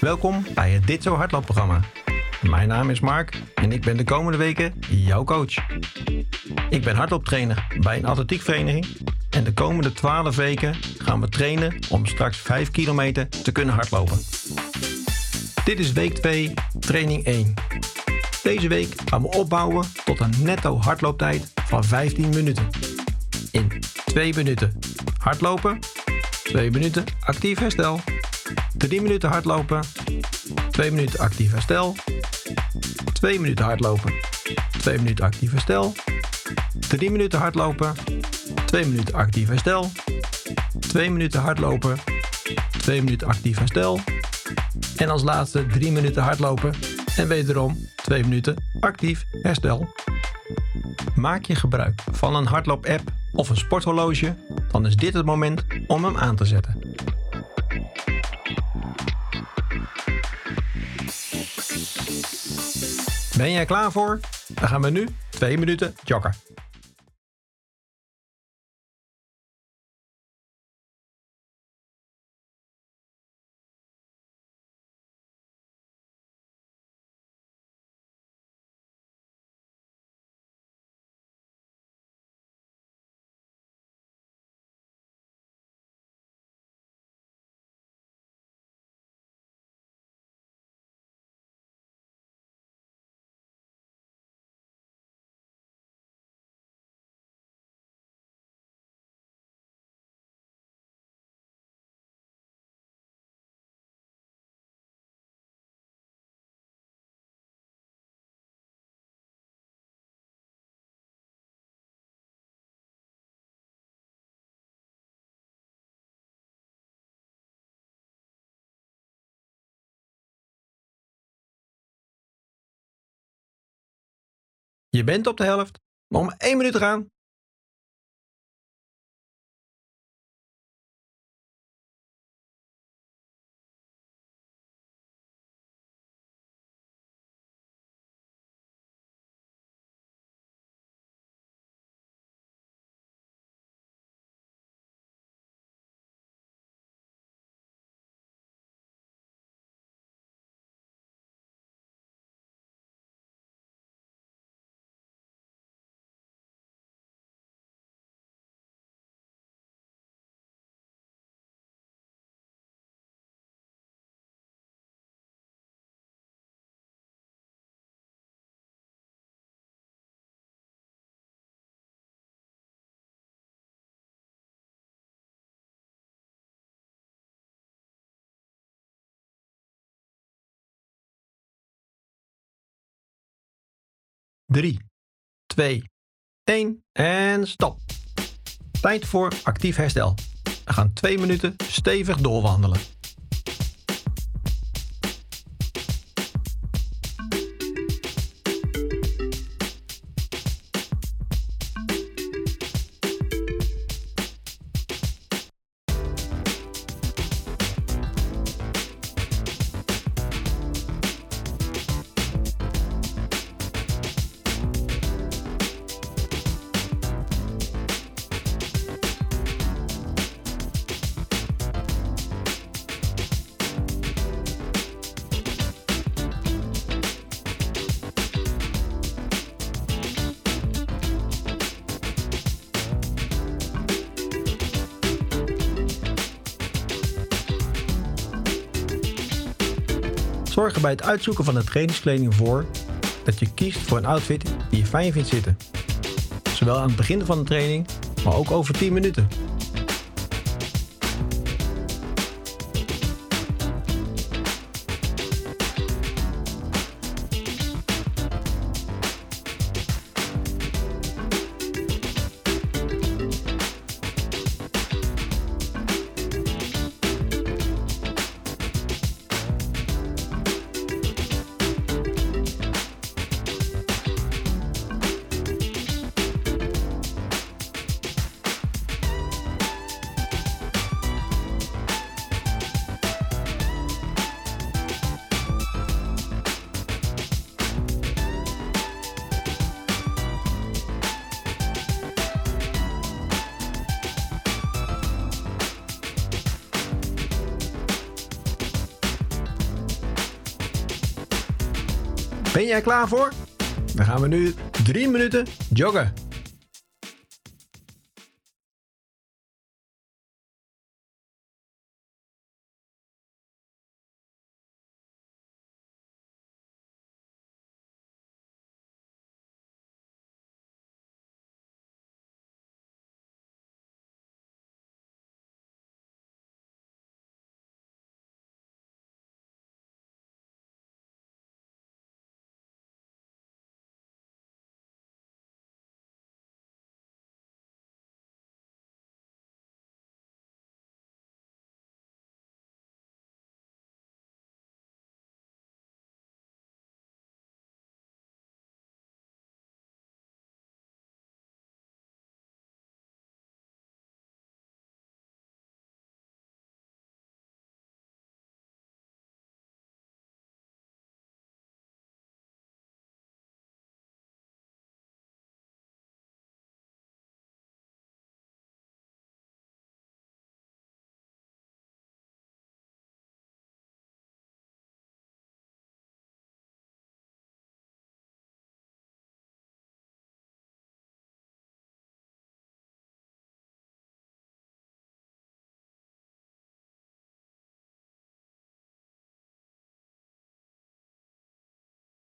Welkom bij het Dit Zo Hardloopprogramma. Mijn naam is Mark en ik ben de komende weken jouw coach. Ik ben hardlooptrainer bij een atletiekvereniging en de komende 12 weken gaan we trainen om straks 5 kilometer te kunnen hardlopen. Dit is week 2, training 1. Deze week gaan we opbouwen tot een netto hardlooptijd van 15 minuten. In 2 minuten hardlopen, 2 minuten actief herstel, 3 minuten hardlopen, 2 minuten actief herstel, 2 minuten hardlopen, 2 minuten actief herstel, 3 minuten hardlopen, 2 minuten actief herstel, 2 minuten hardlopen, 2 minuten actief herstel. En als laatste 3 minuten hardlopen en wederom 2 minuten actief herstel. Maak je gebruik van een hardloop-app of een sporthorloge, dan is dit het moment om hem aan te zetten. Ben jij klaar voor? Dan gaan we nu 2 minuten joggen. Je bent op de helft. Nog maar 1 minuut gaan. Drie, twee, één en stop. Tijd voor actief herstel. We gaan twee minuten stevig doorwandelen. Zorg er bij het uitzoeken van de trainingskleding voor dat je kiest voor een outfit die je fijn vindt zitten. Zowel aan het begin van de training, maar ook over 10 minuten. Ben jij klaar voor? Dan gaan we nu drie minuten joggen.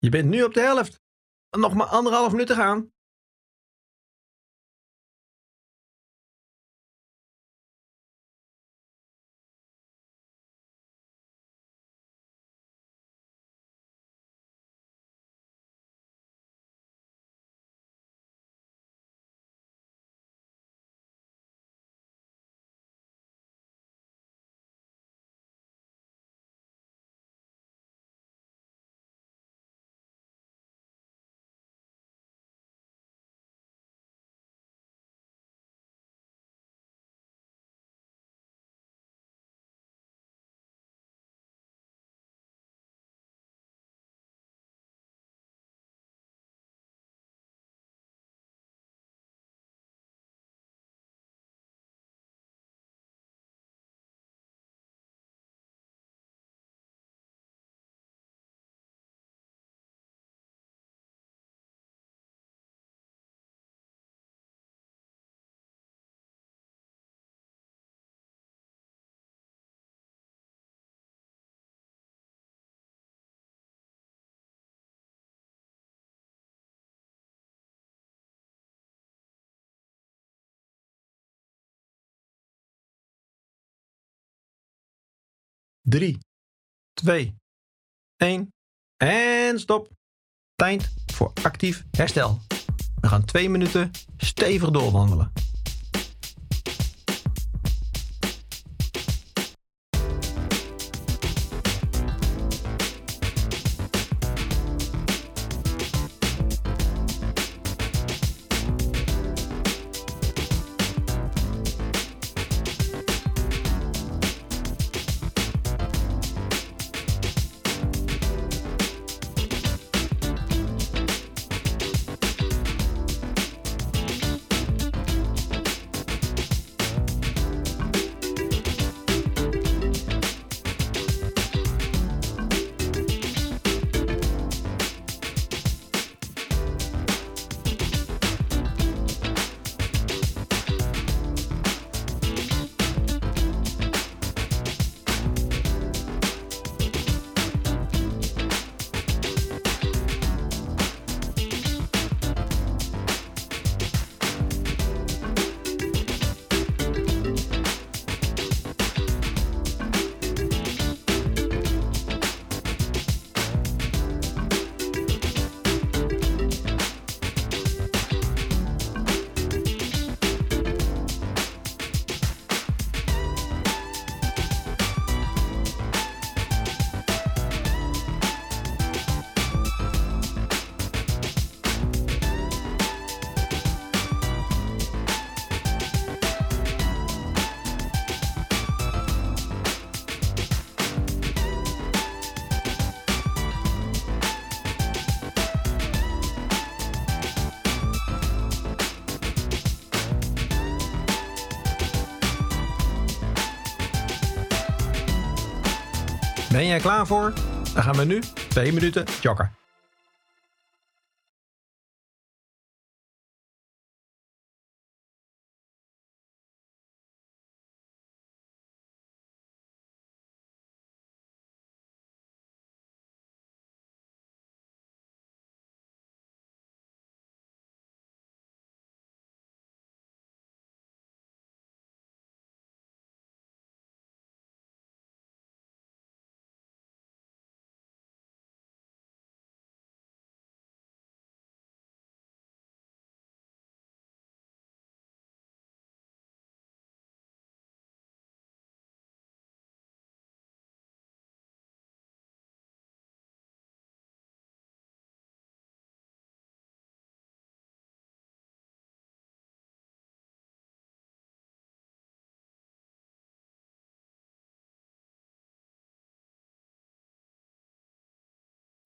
Je bent nu op de helft. Nog maar anderhalf minuut te gaan. Drie, twee, één en stop. Tijd voor actief herstel. We gaan twee minuten stevig doorwandelen. Ben jij klaar voor? Dan gaan we nu twee minuten joggen.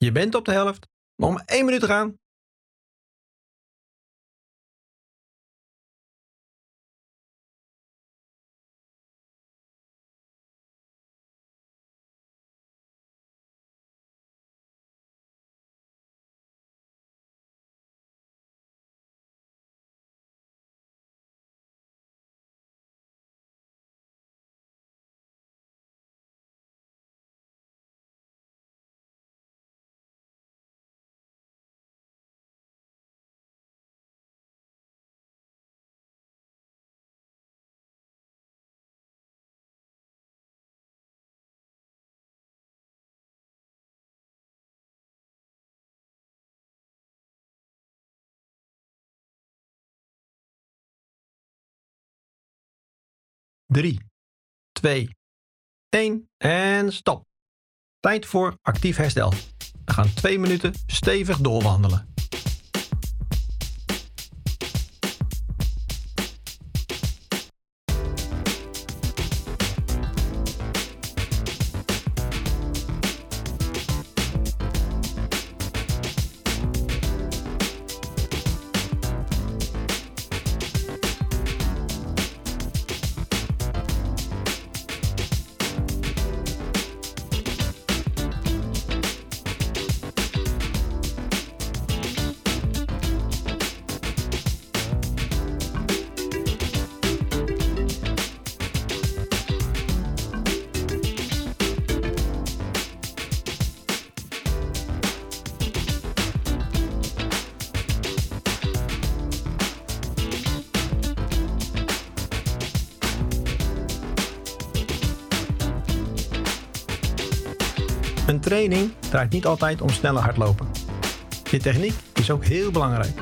Je bent op de helft. Nog maar één minuut te gaan. Drie, twee, één en stop. Tijd voor actief herstel. We gaan twee minuten stevig doorwandelen. Training draait niet altijd om sneller hardlopen. Je techniek is ook heel belangrijk.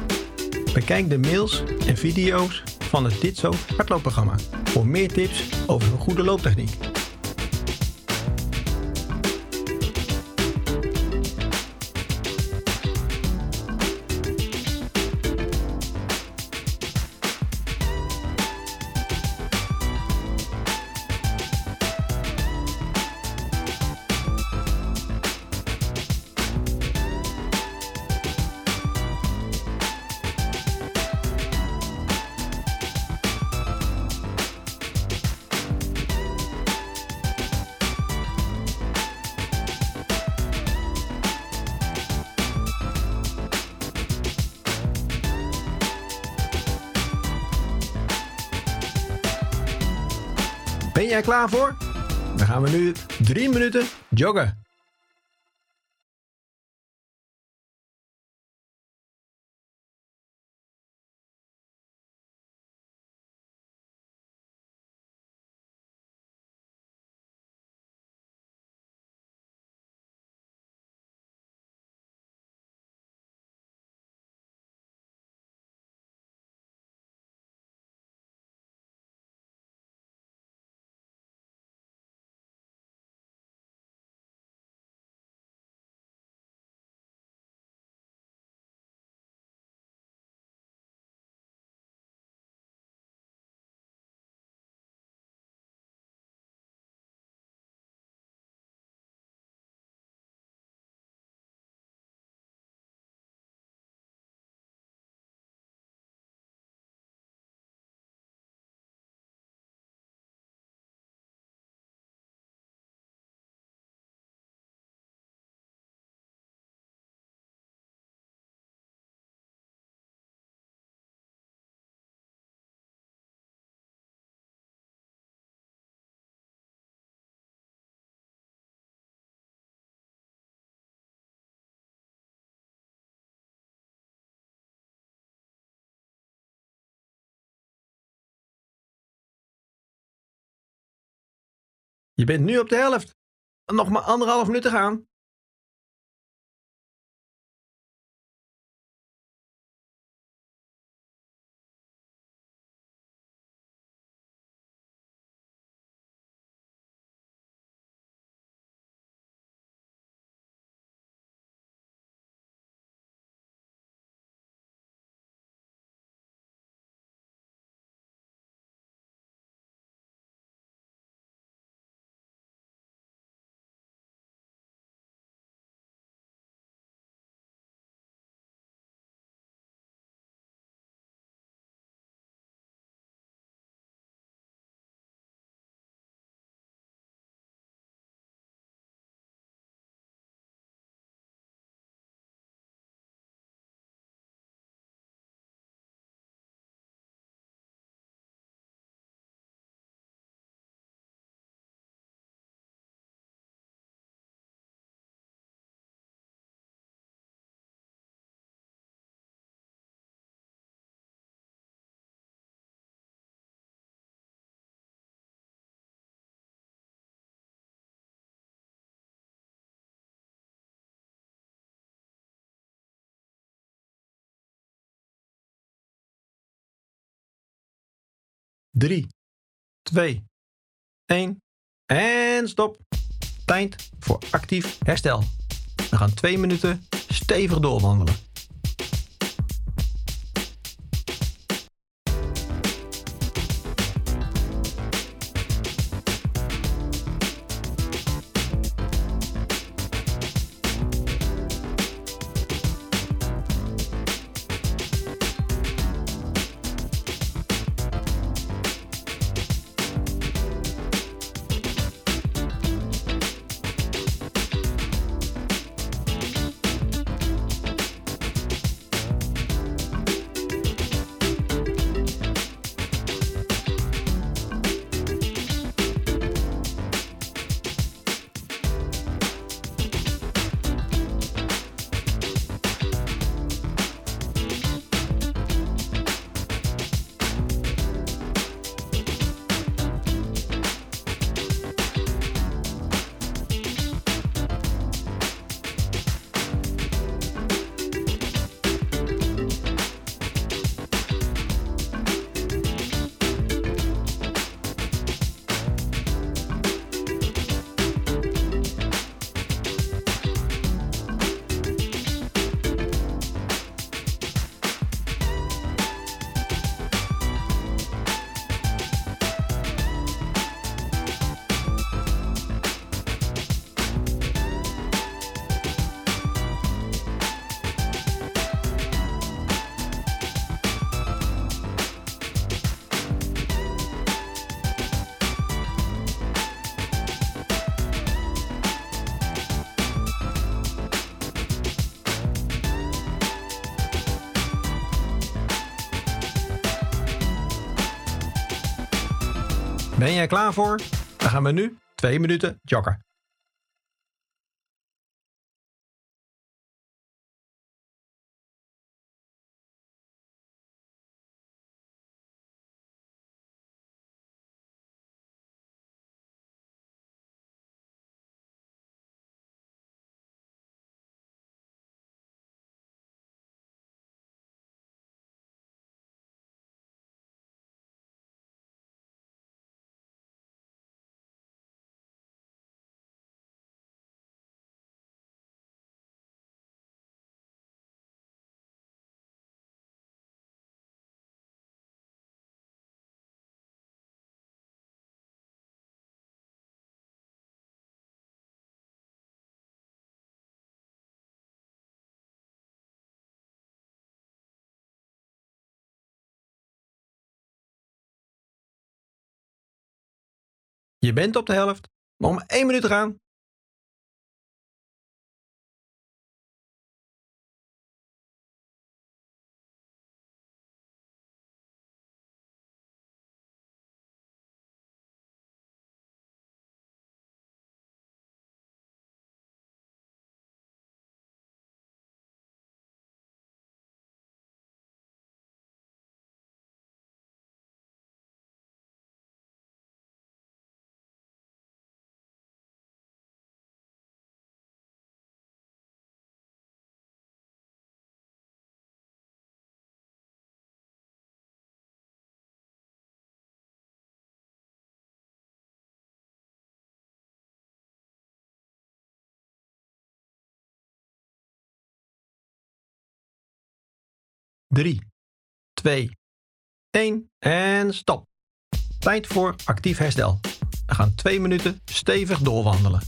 Bekijk de mails en video's van het Dit Zo hardloopprogramma voor meer tips over een goede looptechniek. Jij klaar voor? Dan gaan we nu drie minuten joggen. Je bent nu op de helft. Nog maar anderhalf minuut te gaan. 3, 2, 1 en stop. Tijd voor actief herstel. We gaan 2 minuten stevig doorwandelen. Ben jij klaar voor? Dan gaan we nu 2 minuten joggen. Je bent op de helft. Nog maar 1 minuut gaan. Drie, twee, één en stop. Tijd voor actief herstel. We gaan twee minuten stevig doorwandelen.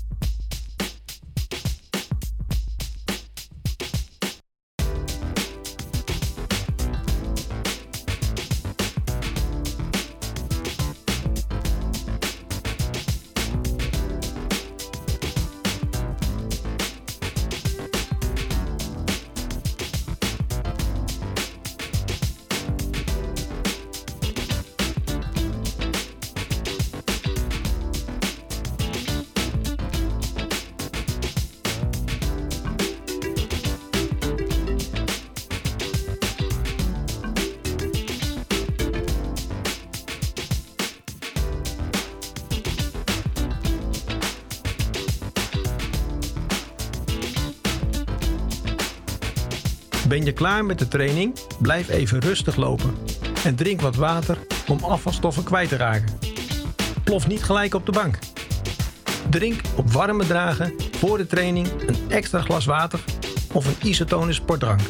Ben je klaar met de training? Blijf even rustig lopen en drink wat water om afvalstoffen kwijt te raken. Plof niet gelijk op de bank. Drink op warme dragen voor de training een extra glas water of een isotone sportdrank.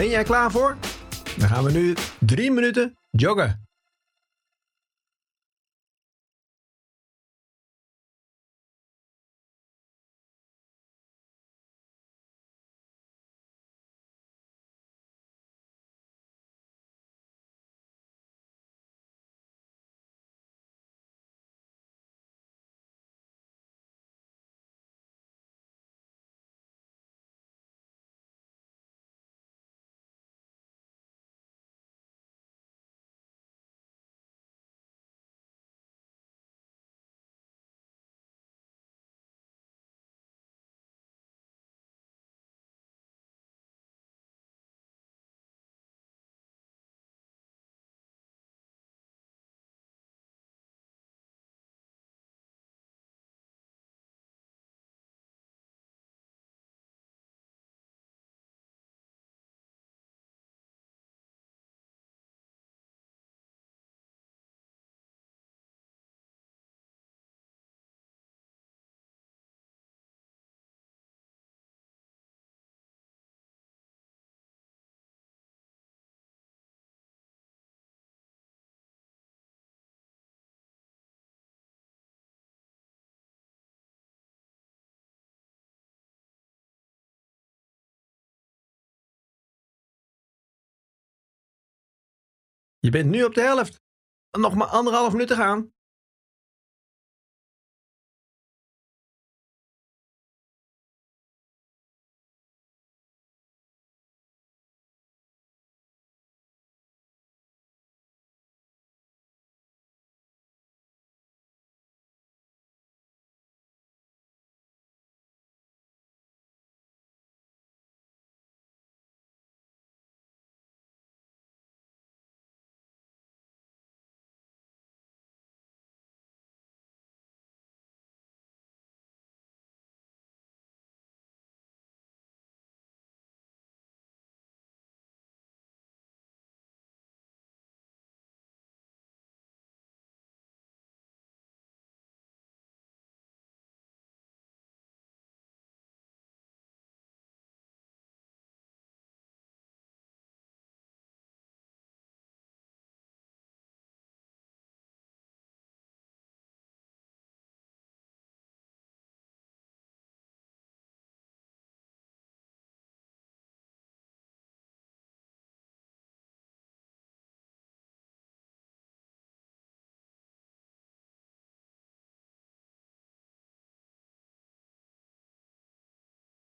Ben jij klaar voor? Dan gaan we nu drie minuten joggen. Je bent nu op de helft. Nog maar anderhalf minuut te gaan.